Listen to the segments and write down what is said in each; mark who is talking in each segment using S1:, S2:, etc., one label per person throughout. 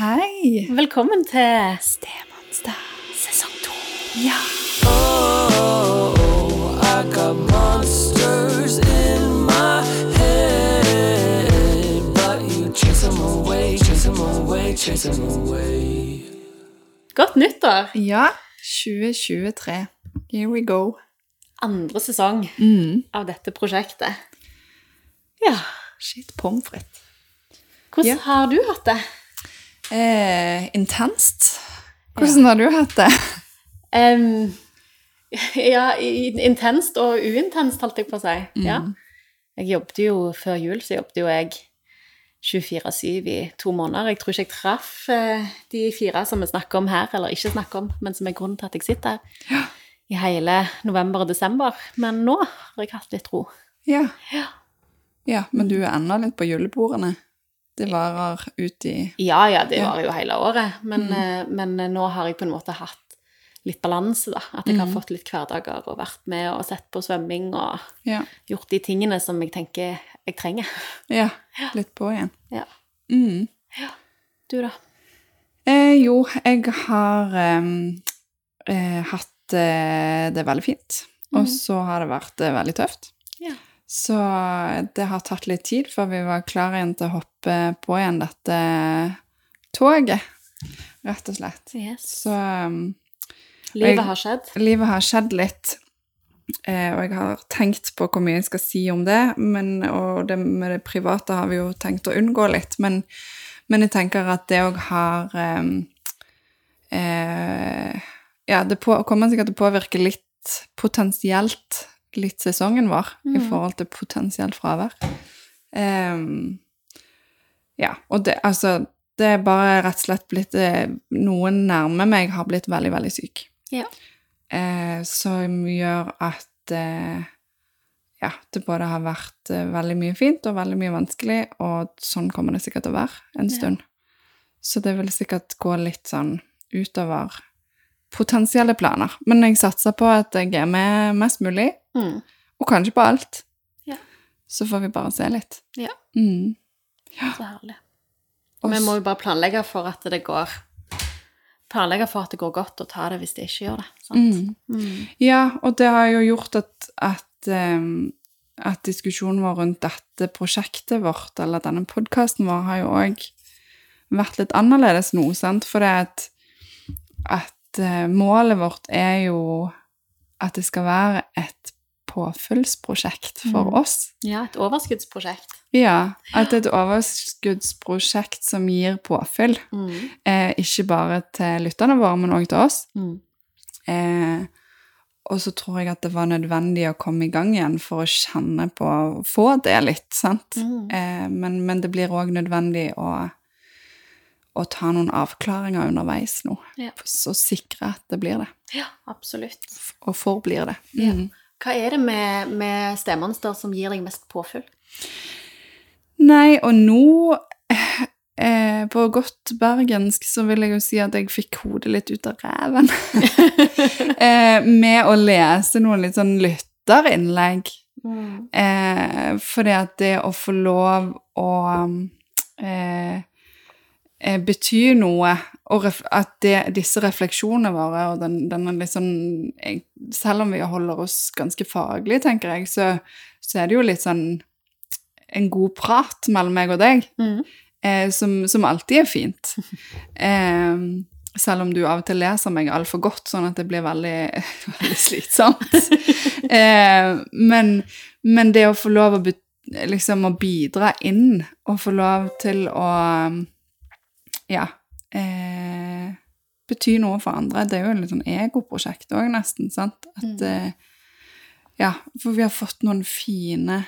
S1: Hei!
S2: Velkommen til
S1: Stemonster.
S2: sesong to.
S1: Ja.
S3: Oh, I got monsters in my head, but you chase them away, chase them away, chase them away.
S2: Godt nyttår!
S1: Ja, 2023. Here we go.
S2: Andre sesong
S1: Mm.
S2: av dette prosjektet. Ja.
S1: Shit, pommes frites.
S2: Hvordan
S1: Ja.
S2: har du hatt det?
S1: Eh, intenst. Hvordan har du hatt det?
S2: Um, ja, intenst og uintenst, holdt jeg på å si. Ja. Jeg jobbet jo før jul, så jobbet jo jeg 24-7 i to måneder. Jeg tror ikke jeg traff eh, de fire som vi snakker om her, eller ikke snakker om, men som er grunnen til at jeg sitter her i hele november og desember. Men nå har jeg hatt litt ro.
S1: Ja.
S2: Ja.
S1: ja, men du er ennå litt på julebordene. Det varer ut i
S2: Ja, ja, det
S1: Ja.
S2: varer jo hele året, men, mm. men nå har jeg på en måte hatt litt balanse, da. At jeg har fått litt hverdager og vært med og sett på svømming og
S1: Ja.
S2: gjort de tingene som jeg tenker jeg trenger.
S1: ja litt på igjen.
S2: Ja.
S1: Mm.
S2: Du, da?
S1: Eh, jo, jeg har eh, hatt eh, det veldig fint. Og så har det vært eh, veldig tøft.
S2: Ja.
S1: Så det har tatt litt tid før vi var klare igjen til å hoppe på igjen dette toget, rett og slett.
S2: Yes.
S1: Så em,
S2: Livet
S1: jeg-
S2: har skjedd.
S1: livet har skjedd litt, eh, og jeg har tenkt på hvor mye jeg skal si om det, men, og det med det private har vi jo tenkt å unngå litt, men, men jeg tenker at det òg har em, eh, Ja, det på, kommer sikkert til å påvirke litt potensielt litt sesongen vår i forhold til potensielt fravær. Um, ja, og det, altså Det er bare rett og slett blitt eh, Noen nærme meg har blitt veldig, veldig syk
S2: Ja.
S1: Uh, som gjør at uh, ja, det både har vært uh, veldig mye fint og veldig mye vanskelig, og sånn kommer det sikkert til å være en
S2: Ja.
S1: stund. Så det vil sikkert gå litt sånn utover potensielle planer. Men jeg satser på at jeg er med mest mulig,
S2: Mm.
S1: og kanskje på alt.
S2: Ja.
S1: Så får vi bare se litt.
S2: Ja.
S1: Mm.
S2: Så herlig.
S1: Og
S2: Vi må jo bare planlegge for at det går Planlegge for at det går godt, og ta det hvis det ikke gjør det. Sant?
S1: Mm.
S2: Mm.
S1: Ja, og det har jo gjort at, at, at diskusjonen vår rundt dette prosjektet vårt, eller denne podkasten vår, har jo òg vært litt annerledes nå, sant? For det at, at eh, målet vårt er jo at det skal være et påfyllsprosjekt for
S2: Mm.
S1: oss.
S2: Ja, et overskuddsprosjekt.
S1: Ja, at et overskuddsprosjekt som gir påfyll.
S2: Mm.
S1: Eh, ikke bare til lytterne våre, men òg til oss.
S2: Mm.
S1: Eh, og så tror jeg at det var nødvendig å komme i gang igjen for å kjenne på å Få det litt, sant?
S2: Mm.
S1: Eh, men, men det blir òg nødvendig å, å ta noen avklaringer underveis nå.
S2: Ja.
S1: Så sikre at det blir det.
S2: ja, absolutt.
S1: Og forblir det.
S2: Ja. Hva er det med, med stemonster som gir deg mest påfyll?
S1: Nei, og nå eh, På godt bergensk så vil jeg jo si at jeg fikk hodet litt ut av ræven. eh, med å lese noen litt sånn lytterinnlegg.
S2: Mm.
S1: Eh, fordi at det å få lov å eh, eh, bety noe, og at det, disse refleksjonene våre og den, denne litt sånn jeg, Selv om vi holder oss ganske faglige, tenker jeg, så, så er det jo litt sånn en god prat mellom meg og deg,
S2: Mm.
S1: eh, som, som alltid er fint. Eh, selv om du av og til leser meg altfor godt, sånn at det blir veldig, veldig slitsomt. eh, men, men det å få lov å, liksom, å bidra inn, og få lov til å ja, eh, betyr noe for andre, det er jo litt sånn egoprosjekt òg, nesten, sant? At,
S2: Mm.
S1: eh, ja, for vi har fått noen fine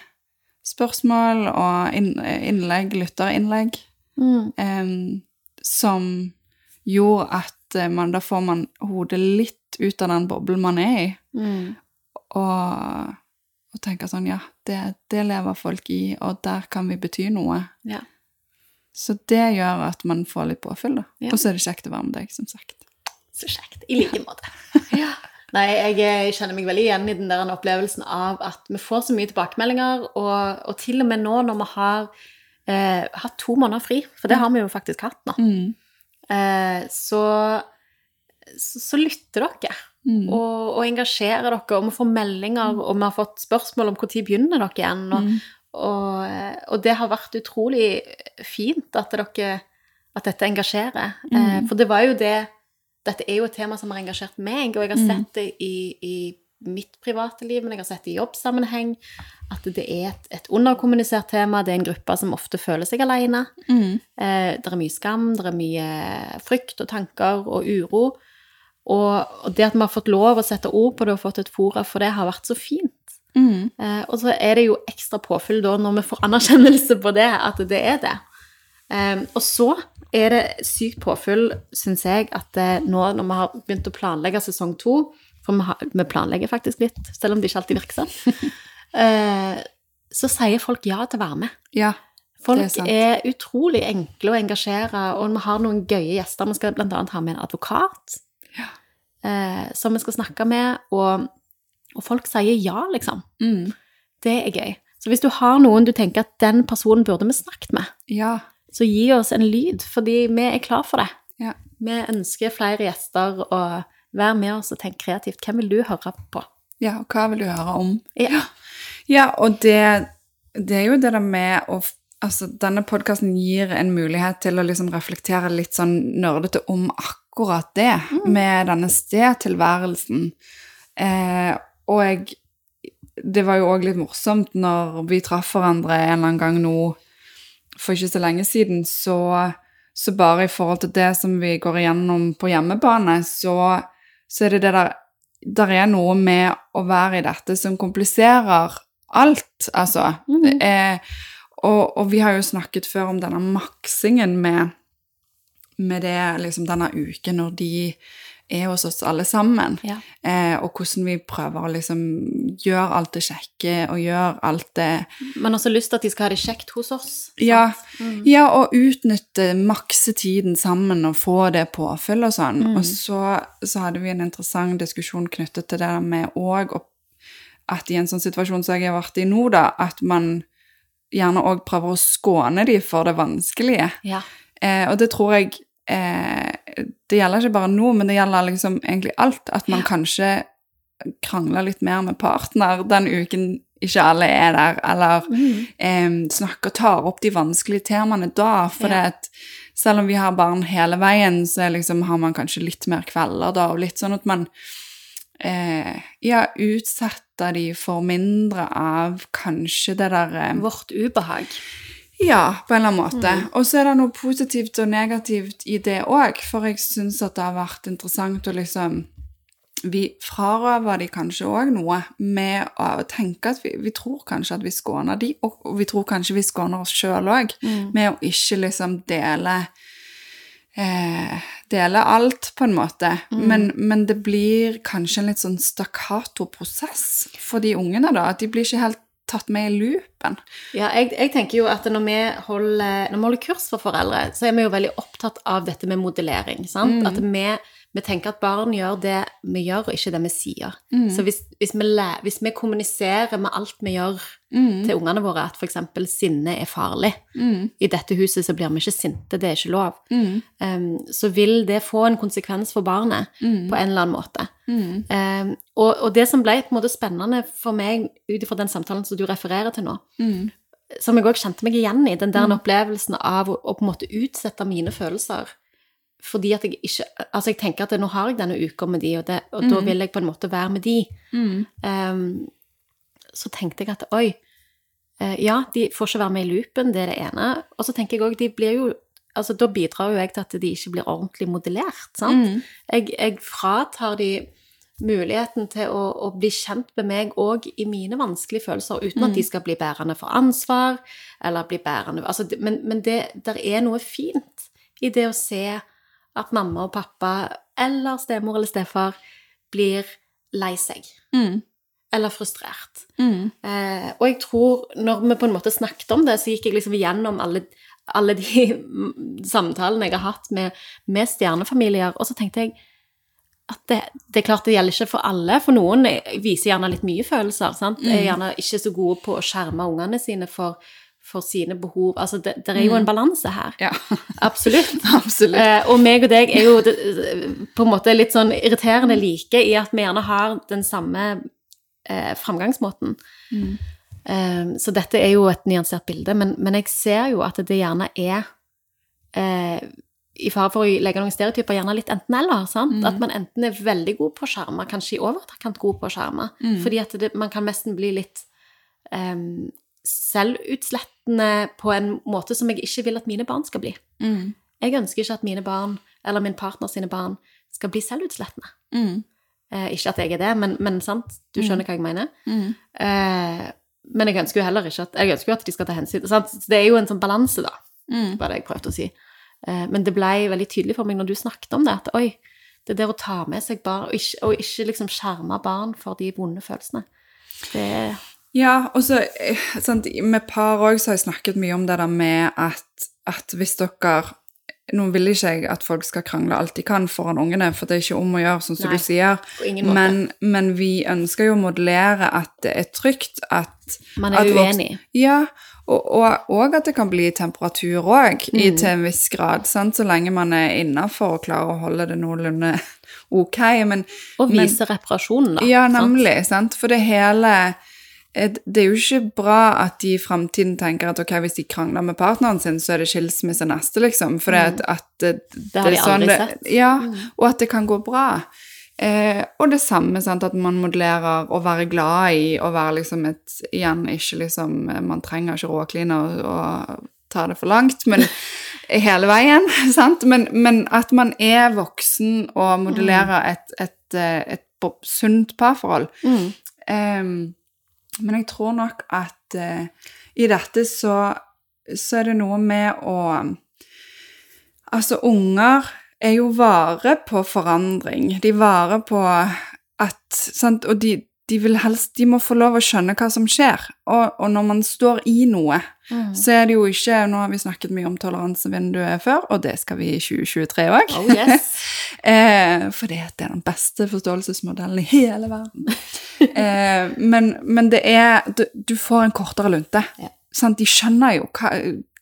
S1: spørsmål og innlegg, lytterinnlegg,
S2: Mm.
S1: eh, som gjorde at eh, man, da får man hodet litt ut av den boblen man er i,
S2: Mm.
S1: og, og tenker sånn, ja, det, det lever folk i, og der kan vi bety noe.
S2: Ja.
S1: Så det gjør at man får litt påfyll, da.
S2: Ja.
S1: Og så er det kjekt å være med deg, som sagt.
S2: Så kjekt. I like måte. ja. Nei, jeg, kjenner meg veldig igjen i den der opplevelsen av at vi får så mye tilbakemeldinger, og, og til og med nå når vi har eh, hatt to måneder fri, for det har vi jo faktisk hatt nå,
S1: Mm.
S2: eh, så, så, så lytter dere.
S1: Mm.
S2: Og, og engasjerer dere, og vi får meldinger, og vi har fått spørsmål om når begynner dere igjen. Og,
S1: Mm.
S2: Og, og det har vært utrolig fint at, dere, at dette engasjerer. Eh,
S1: Mm.
S2: for det var jo det Dette er jo et tema som har engasjert meg, og jeg har
S1: Mm.
S2: sett det i, i mitt private liv, men jeg har sett det i jobbsammenheng. At det er et, et underkommunisert tema. Det er en gruppe som ofte føler seg alene.
S1: Mm.
S2: Eh, det er mye skam, det er mye frykt og tanker og uro. Og, og det at vi har fått lov å sette ord på det og fått et fora for det, har vært så fint.
S1: Mm.
S2: Eh, og så er det jo ekstra påfyll da når vi får anerkjennelse på det, at det er det. Eh, og så er det sykt påfyll, syns jeg, at eh, nå når vi har begynt å planlegge sesong to For vi, har, vi planlegger faktisk litt, selv om det ikke alltid virker sånn. eh, så sier folk ja til å være med.
S1: Ja.
S2: Folk
S1: er
S2: er, utrolig enkle å engasjere, og vi har noen gøye gjester. Vi skal annet ha med en advokat
S1: Ja.
S2: eh, som vi skal snakke med, og, og folk sier ja, liksom.
S1: Mm.
S2: Det er gøy. Så hvis du har noen du tenker at den personen burde vi snakket med,
S1: Ja.
S2: så gi oss en lyd, fordi vi er klar for det.
S1: Ja.
S2: Vi ønsker flere gjester, og vær med oss og tenk kreativt. Hvem vil du høre på?
S1: ja. Og hva vil du høre om?
S2: Ja.
S1: Ja, og det, det er jo det der med å Altså, denne podkasten gir en mulighet til å liksom reflektere litt sånn nerdete om akkurat det, med denne stedtilværelsen. Eh, og jeg Det var jo òg litt morsomt når vi traff hverandre en eller annen gang nå for ikke så lenge siden, så, så bare i forhold til det som vi går igjennom på hjemmebane, så, så er det det der Der er noe med å være i dette som kompliserer alt, altså.
S2: Mhm.
S1: Er, og, og vi har jo snakket før om denne maksingen med, med det liksom denne uken når de er hos oss alle sammen.
S2: Ja.
S1: Eh, og hvordan vi prøver å liksom gjøre alt det kjekke og gjøre alt det
S2: Men også lyst til at de skal ha det kjekt hos oss.
S1: Ja,
S2: Mm.
S1: ja og utnytte makse tiden sammen og få det påfyll og sånn.
S2: Mm.
S1: Og så, så hadde vi en interessant diskusjon knyttet til det med òg at i en sånn situasjon som jeg har vært i nå, da, at man gjerne òg prøver å skåne de for det vanskelige.
S2: Ja.
S1: Eh, og det tror jeg eh, Det gjelder ikke bare nå, men det gjelder liksom egentlig alt. At man kanskje krangler litt mer med partner den uken ikke alle er der, eller
S2: Mm.
S1: eh, snakker og tar opp de vanskelige temaene da. For
S2: Ja.
S1: at selv om vi har barn hele veien, så liksom, har man kanskje litt mer kvelder da, og litt sånn at man eh, ja, utsetter de for mindre av kanskje det der eh,
S2: Vårt ubehag.
S1: Ja, på en eller annen måte. Og så er det noe positivt og negativt i det òg, for jeg syns at det har vært interessant å liksom Vi frarøver de kanskje òg noe med å tenke at vi, vi tror kanskje at vi skåner de, og, vi tror kanskje vi skåner oss sjøl òg,
S2: Mm.
S1: med å ikke liksom dele eh, Dele alt, på en måte. Men, men det blir kanskje en litt sånn stakkato-prosess for de ungene, da. At de blir ikke helt tatt med i loopen.
S2: Ja, jeg, jeg tenker jo at når vi, holder, når vi holder kurs for foreldre, så er vi jo veldig opptatt av dette med modellering. sant?
S1: Mm.
S2: At vi, vi tenker at barn gjør det vi gjør, og ikke det vi sier.
S1: Mm.
S2: Så hvis, hvis, vi hvis vi kommuniserer med alt vi gjør
S1: Mm.
S2: til ungene våre, at f.eks. sinne er farlig
S1: Mm.
S2: I dette huset så blir vi ikke sinte, det er ikke lov.
S1: Mm.
S2: Um, så vil det få en konsekvens for barnet
S1: Mm.
S2: på en eller annen måte.
S1: Mm.
S2: Um, og, og det som ble på en måte spennende for meg ut ifra den samtalen som du refererer til nå,
S1: Mm.
S2: som jeg òg kjente meg igjen i, den der opplevelsen av å, å på en måte utsette mine følelser. Fordi at jeg ikke Altså, jeg tenker at nå har jeg denne uka med de, og, det, og da
S1: Mm.
S2: vil jeg på en måte være med de.
S1: Mm.
S2: Um, så tenkte jeg at oi, eh, ja, de får ikke være med i loopen, det er det ene. Og så tenker jeg òg, de blir jo Altså, da bidrar jo jeg til at de ikke blir ordentlig modellert, sant?
S1: Mm.
S2: Jeg, jeg fratar de muligheten til å, å bli kjent med meg òg i mine vanskelige følelser, uten
S1: Mm.
S2: at de skal bli bærende for ansvar, eller bli bærende altså, Men, men det der er noe fint i det å se at mamma og pappa, eller stemor eller stefar, blir lei seg.
S1: Mm.
S2: Eller frustrert.
S1: Mm.
S2: Eh, og jeg tror, når vi på en måte snakket om det, så gikk jeg liksom gjennom alle, alle de samtalene jeg har hatt med, med stjernefamilier, og så tenkte jeg at det, det er klart det gjelder ikke for alle, for noen viser gjerne litt mye følelser, sant? Er gjerne ikke så gode på å skjerme ungene sine for, for sine behov. Altså, det, det er jo en balanse her.
S1: Ja,
S2: Absolutt.
S1: absolutt.
S2: Eh, og meg og deg er jo det, på en måte litt sånn irriterende like i at vi gjerne har den samme eh, framgangsmåten.
S1: Mm.
S2: Um, så dette er jo et nyansert bilde, men, men jeg ser jo at det gjerne er eh, i fare for å legge noen stereotyper, gjerne litt enten-eller.
S1: Mm.
S2: At man enten er veldig god på å skjerme, kanskje i overkant god på å skjerme.
S1: Mm.
S2: Fordi at det, man kan nesten bli litt um, selvutslettende på en måte som jeg ikke vil at mine barn skal bli.
S1: Mm.
S2: Jeg ønsker ikke at mine barn, eller min partner sine barn, skal bli selvutslettende.
S1: Mm.
S2: Eh, ikke at jeg er det, men, men sant, du skjønner hva jeg mener.
S1: Mm.
S2: Eh, men jeg ønsker jo heller ikke at, jeg ønsker jo at de skal ta hensyn. Sant? Det er jo en sånn balanse, da,
S1: Mm.
S2: var det jeg prøvde å si. Eh, men det ble veldig tydelig for meg når du snakket om det, at oi, det der å ta med seg barn, og ikke, og ikke liksom skjerme barn for de vonde følelsene, det
S1: Ja, og så eh, sant, Med par òg så har jeg snakket mye om det der med at, at hvis dere Nå vil ikke jeg at folk skal krangle alt de kan foran ungene, for det er ikke om å gjøre, sånn som
S2: Nei,
S1: du sier. Men, men vi ønsker jo å modellere at det er trygt, at
S2: Man er
S1: at
S2: uenig.
S1: Ja, og, og, og at det kan bli temperatur òg,
S2: Mm.
S1: til en viss grad. Sant? Så lenge man er innafor og klarer å holde det noenlunde ok. Men,
S2: Og
S1: men-
S2: vise reparasjonen, da.
S1: ja, nemlig. Sant? For det hele Det er jo ikke bra at de i framtiden tenker at ok, hvis de krangler med partneren sin, så er det skilsmisse neste, liksom. For det, at, at det,
S2: Mm. Det har de
S1: sånn
S2: aldri sett. Mm.
S1: Ja, og at det kan gå bra. Eh, og det samme, sant, at man modellerer å være glad i å være liksom et Igjen, ikke liksom Man trenger ikke råkline og, og ta det for langt, men hele veien, sant? Men, men at man er voksen og modellerer et, et, et, et, sunt parforhold.
S2: Mm.
S1: Em, men jeg tror nok at uh, i dette så, så er det noe med å Altså, unger er jo vare på forandring. De varer på at sant? Og de, de vil helst De må få lov å skjønne hva som skjer. Og, og når man står i noe,
S2: Mm.
S1: så er det jo ikke Nå har vi snakket mye om toleransevinduet før, og det skal vi i 2023 òg.
S2: Oh yes.
S1: Eh, for det er den beste forståelsesmodellen i hele verden. Eh, men, men det er du, du får en kortere lunte.
S2: Ja.
S1: Sant? De skjønner jo hva,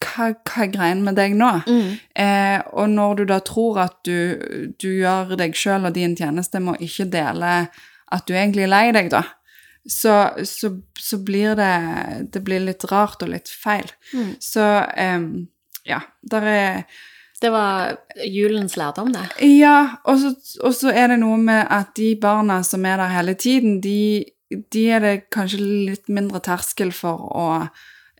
S1: hva, hva er greien med deg nå.
S2: Mm.
S1: Eh, og når du da tror at du, du gjør deg sjøl og din tjeneste med å ikke dele at du egentlig er lei deg, da, så, så, så blir det Det blir litt rart og litt feil.
S2: Mm.
S1: Så um, ja, der er
S2: Det var julens lærdom, det.
S1: ja, og så, og så er det noe med at de barna som er der hele tiden, de, de er det kanskje litt mindre terskel for å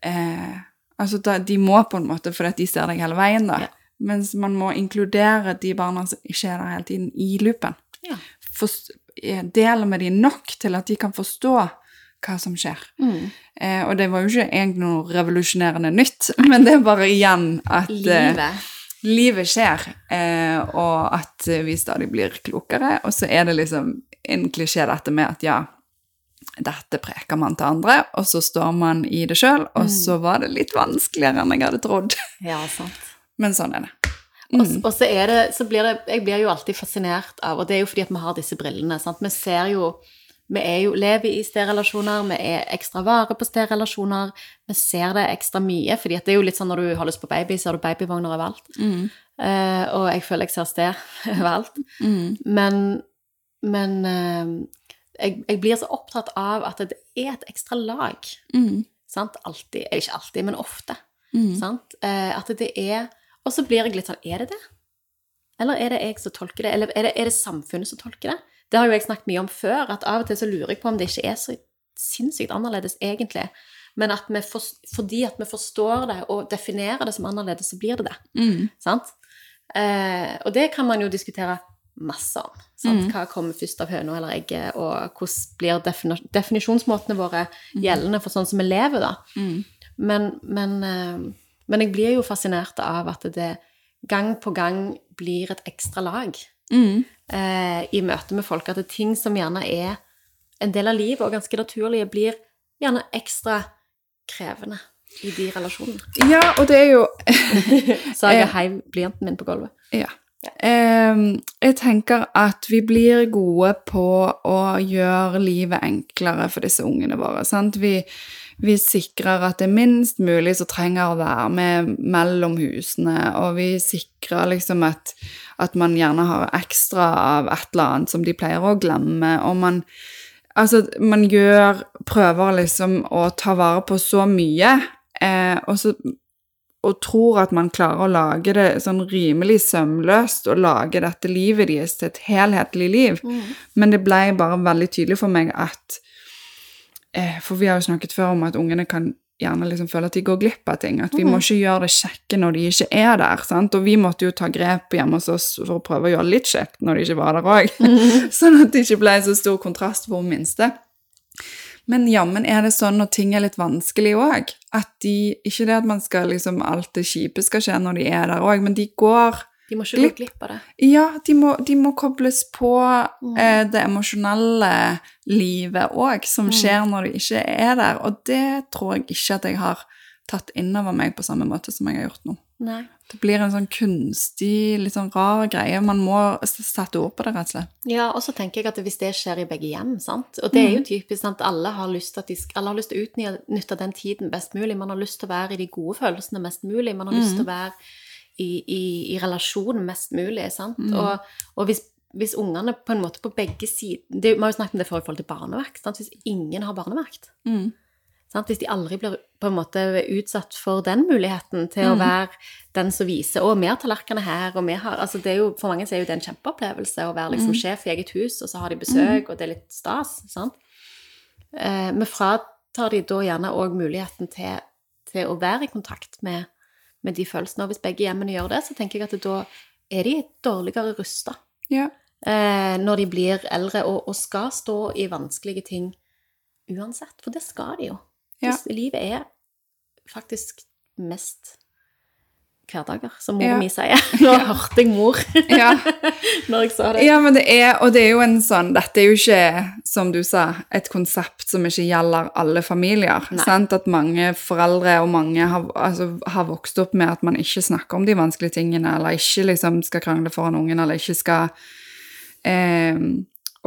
S1: eh, Altså, da, de må på en måte fordi de ser deg hele veien, da.
S2: Ja.
S1: Mens man må inkludere de barna som ikke er der hele tiden, i loopen.
S2: Ja.
S1: Forst- eh, Dele med dem nok til at de kan forstå hva som skjer.
S2: Mm.
S1: Eh, og det var jo ikke egentlig noe revolusjonerende nytt, men det er bare igjen at eh,
S2: Livet.
S1: livet skjer, eh, og at eh, vi stadig blir klokere. Og så er det liksom en klisjé dette med at ja, dette preker man til andre, og så står man i det sjøl, og så var det litt vanskeligere enn jeg hadde trodd.
S2: Ja, sant.
S1: Men sånn er det.
S2: Og, og så er det, så blir det Jeg blir jo alltid fascinert av Og det er jo fordi at vi har disse brillene. sant? Vi ser jo Vi er jo, lever i stedrelasjoner, vi er ekstra vare på stedrelasjoner. Vi ser det ekstra mye, fordi at det er jo litt sånn når du har lyst på baby, så har du babyvogner overalt. Eh, og jeg føler jeg ser sted overalt. Men, men uh, jeg, jeg blir så opptatt av at det er et ekstra lag. Sant? Alltid. Ikke alltid, men ofte. Sant? Uh, at det er Og så blir jeg litt sånn Er det det? Eller er det jeg som tolker det? Eller er det, er det samfunnet som tolker det? Det har jo jeg snakket mye om før, at av og til så lurer jeg på om det ikke er så sinnssykt annerledes egentlig. Men at for, fordi at vi forstår det og definerer det som annerledes, så blir det det. Sant? Eh, og det kan man jo diskutere masse om. Sant? Hva kommer først av høna eller egget, og hvordan blir defini definisjonsmåtene våre gjeldende for sånn som vi lever, da. Men, men, eh, men jeg blir jo fascinert av at det gang på gang blir et ekstra lag eh, i møte med folk. At det er ting som gjerne er en del av livet og ganske naturlige, blir gjerne ekstra krevende i de relasjonene.
S1: Ja, og det er jo
S2: Så jeg
S1: Eh.
S2: heiv blyanten min på gulvet.
S1: Ja. Ehm, jeg tenker at vi blir gode på å gjøre livet enklere for disse ungene våre. Sant? Vi, vi sikrer at det er minst mulig som trenger å være med mellom husene, og vi sikrer liksom at, at man gjerne har ekstra av et eller annet som de pleier å glemme, og man Altså, man gjør Prøver liksom å ta vare på så mye, eh, og så og tror at man klarer å lage det sånn rimelig sømløst og lage dette livet deres til et helhetlig liv. Men det ble bare veldig tydelig for meg at For vi har jo snakket før om at ungene kan gjerne liksom føle at de går glipp av ting. At vi må ikke gjøre det kjekke når de ikke er der. sant? Og vi måtte jo ta grep hjemme hos oss for å prøve å gjøre det litt kjekt når de ikke var der òg. sånn at det ikke ble så stor kontrast for hun minste. Men jammen er det sånn når ting er litt vanskelig òg, at de Ikke det at man skal liksom alt det kjipe skal skje når de er der òg, men de går
S2: De må ikke gå glipp av det.
S1: Ja, de må, de må kobles på eh, det emosjonelle livet òg, som skjer når du ikke er der. Og det tror jeg ikke at jeg har tatt inn over meg på samme måte som jeg har gjort nå.
S2: Nei.
S1: Det blir en sånn kunstig, litt sånn rar greie. Man må sette ord på det, rett og slett.
S2: Ja, og så tenker jeg at hvis det skjer i begge hjem, sant? og det er jo typisk sant? alle har lyst til, at de, alle har lyst til å utnytte den tiden best mulig, man har lyst til å være i de gode følelsene mest mulig, man har lyst til å være i, i, i relasjon mest mulig, sant? Og, og hvis, hvis ungene på en måte på begge sider, det, vi har jo snakket om det før i forhold til barnevakt, sant? hvis ingen har barnevakt, Sant? Hvis de aldri blir på en måte utsatt for den muligheten til å være den som viser 'Å, vi har tallerkener her', og vi har altså det er jo, For mange så er jo det en kjempeopplevelse å være liksom sjef i eget hus, og så har de besøk, og det er litt stas. sant? Eh, men fratar de da gjerne òg muligheten til, til å være i kontakt med, med de følelsene. Og hvis begge hjemmene gjør det, så tenker jeg at da er de dårligere rusta
S1: Ja.
S2: eh, når de blir eldre og, og skal stå i vanskelige ting uansett. For det skal de jo.
S1: Ja.
S2: Livet er faktisk mest hverdager, som mor
S1: Ja.
S2: mi sier. Nå hørte jeg mor
S1: Ja.
S2: når jeg sa det.
S1: Ja, men det er, og det er jo en sånn, dette er jo ikke, som du sa, et konsept som ikke gjelder alle familier. At mange foreldre og mange har, altså, har vokst opp med at man ikke snakker om de vanskelige tingene, eller ikke liksom skal krangle foran ungen, eller ikke skal eh,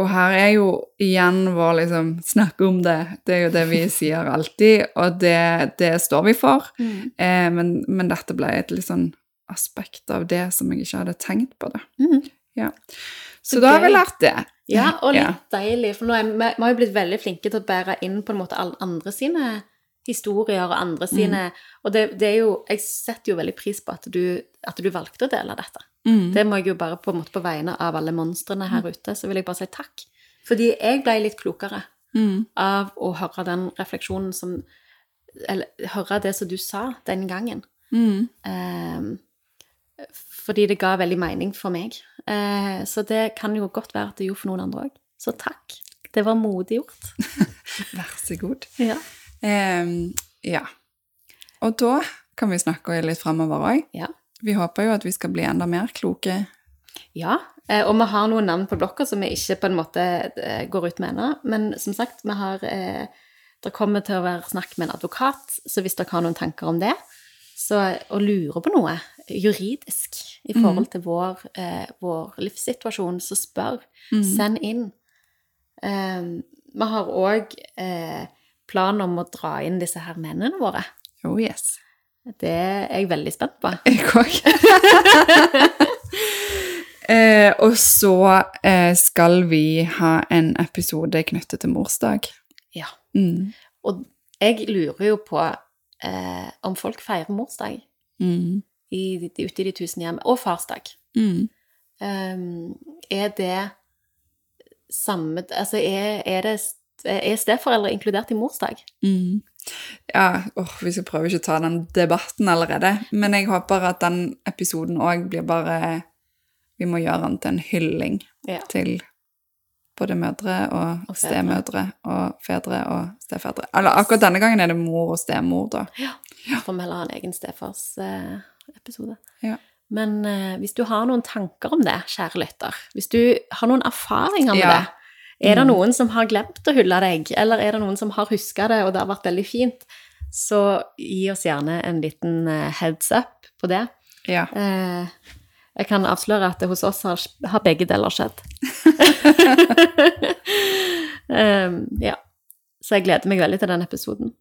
S1: Og her er jo igjen vår liksom snakke om det. Det er jo det vi sier alltid, og det, det står vi for.
S2: Mm.
S1: Eh, men, men dette ble et litt sånn aspekt av det som jeg ikke hadde tenkt på det.
S2: Mm.
S1: Ja.
S2: Så
S1: Så da har vi lært det.
S2: Ja, og litt
S1: Ja.
S2: deilig, for nå er vi, vi har jo blitt veldig flinke til å bære inn på en måte alle andre sine historier og andre sine Og det, det er jo Jeg setter jo veldig pris på at du, at du valgte å dele dette.
S1: Mm.
S2: Det må jeg jo bare på en måte på vegne av alle monstrene her ute, så vil jeg bare si takk. Fordi jeg ble litt klokere
S1: Mm.
S2: av å høre den refleksjonen som Eller høre det som du sa den gangen.
S1: Mm.
S2: Eh, fordi det ga veldig mening for meg. Eh, så det kan jo godt være at det gjorde for noen andre òg. Så takk. Det var modig gjort.
S1: Vær så god.
S2: Ja.
S1: Eh, ja. Og da kan vi snakke litt fremover òg.
S2: ja.
S1: Vi håper jo at vi skal bli enda mer kloke.
S2: Ja, eh, og vi har noen navn på blokka som vi ikke på en måte eh, går ut med ennå. Men som sagt, vi har eh, Det kommer til å være snakk med en advokat, så hvis dere har noen tanker om det, så, og lurer på noe juridisk i forhold til vår, vår livssituasjon, så spør. Send inn. Eh, vi har òg planen plan om å dra inn disse her mennene våre.
S1: Oh yes.
S2: Det er jeg veldig spent på.
S1: Jeg òg. eh, og så eh, skal vi ha en episode knyttet til morsdag.
S2: Ja.
S1: Mm.
S2: Og jeg lurer jo på eh, om folk feirer morsdag
S1: Mm.
S2: i, ute i de tusen hjem, og farsdag.
S1: Mm.
S2: Um, er det samme Altså, er, er det er steforeldre inkludert i morsdag?
S1: Mm. Ja, åh, vi skal prøve ikke å ta den debatten allerede, men jeg håper at den episoden òg blir bare Vi må gjøre den til en hylling
S2: Ja.
S1: til både mødre og,
S2: Og
S1: stemødre og fedre og stefedre. Eller akkurat denne gangen er det mor og stemor, da.
S2: Får vi heller ha en egen stefarsepisode.
S1: Ja.
S2: Men eh, hvis du har noen tanker om det, kjære lytter, hvis du har noen erfaringer med
S1: Ja.
S2: det, er det noen som har glemt å hylle deg, eller er det noen som har huska det, og det har vært veldig fint, så gi oss gjerne en liten eh, heads up på det.
S1: Ja.
S2: Eh, jeg kan avsløre at det hos oss har, har begge deler skjedd. um, ja. Så jeg gleder meg veldig til den episoden.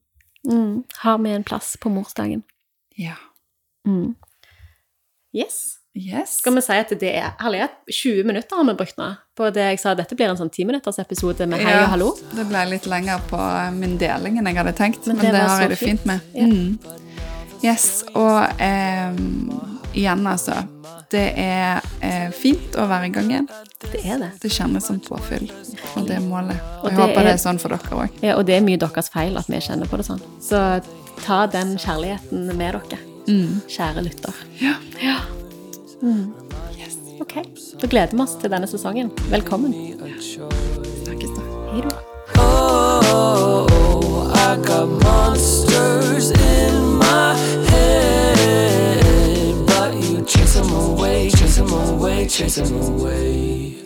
S2: Mm. Har vi en plass på morsdagen?
S1: Ja.
S2: Mm. Yes.
S1: Yes.
S2: Skal vi si at det er herlighet? 20 minutter har vi brukt nå på det jeg sa. Dette blir en sånn 10 episode med hei
S1: Ja,
S2: og hallo.
S1: Det ble litt lenger på min deling enn jeg hadde tenkt,
S2: Men
S1: men,
S2: det
S1: det, har jeg det
S2: fint.
S1: fint med.
S2: Ja.
S1: Mm. Yes, og eh, igjen, altså. Det er eh, fint å være i gang igjen.
S2: Det er det.
S1: Det kjennes som påfyll, og det er målet.
S2: Og
S1: Og jeg
S2: det
S1: håper
S2: er-
S1: det er sånn for dere òg.
S2: Ja, og det er mye deres feil at vi kjenner på det sånn. Så ta den kjærligheten med dere, kjære lytter.
S1: Ja.
S2: Ja. Mm. Yes. Ok. Da gleder vi oss til denne sesongen. Velkommen.
S3: Ja. Snakkes da. Hei da. Chase them away, chase them away.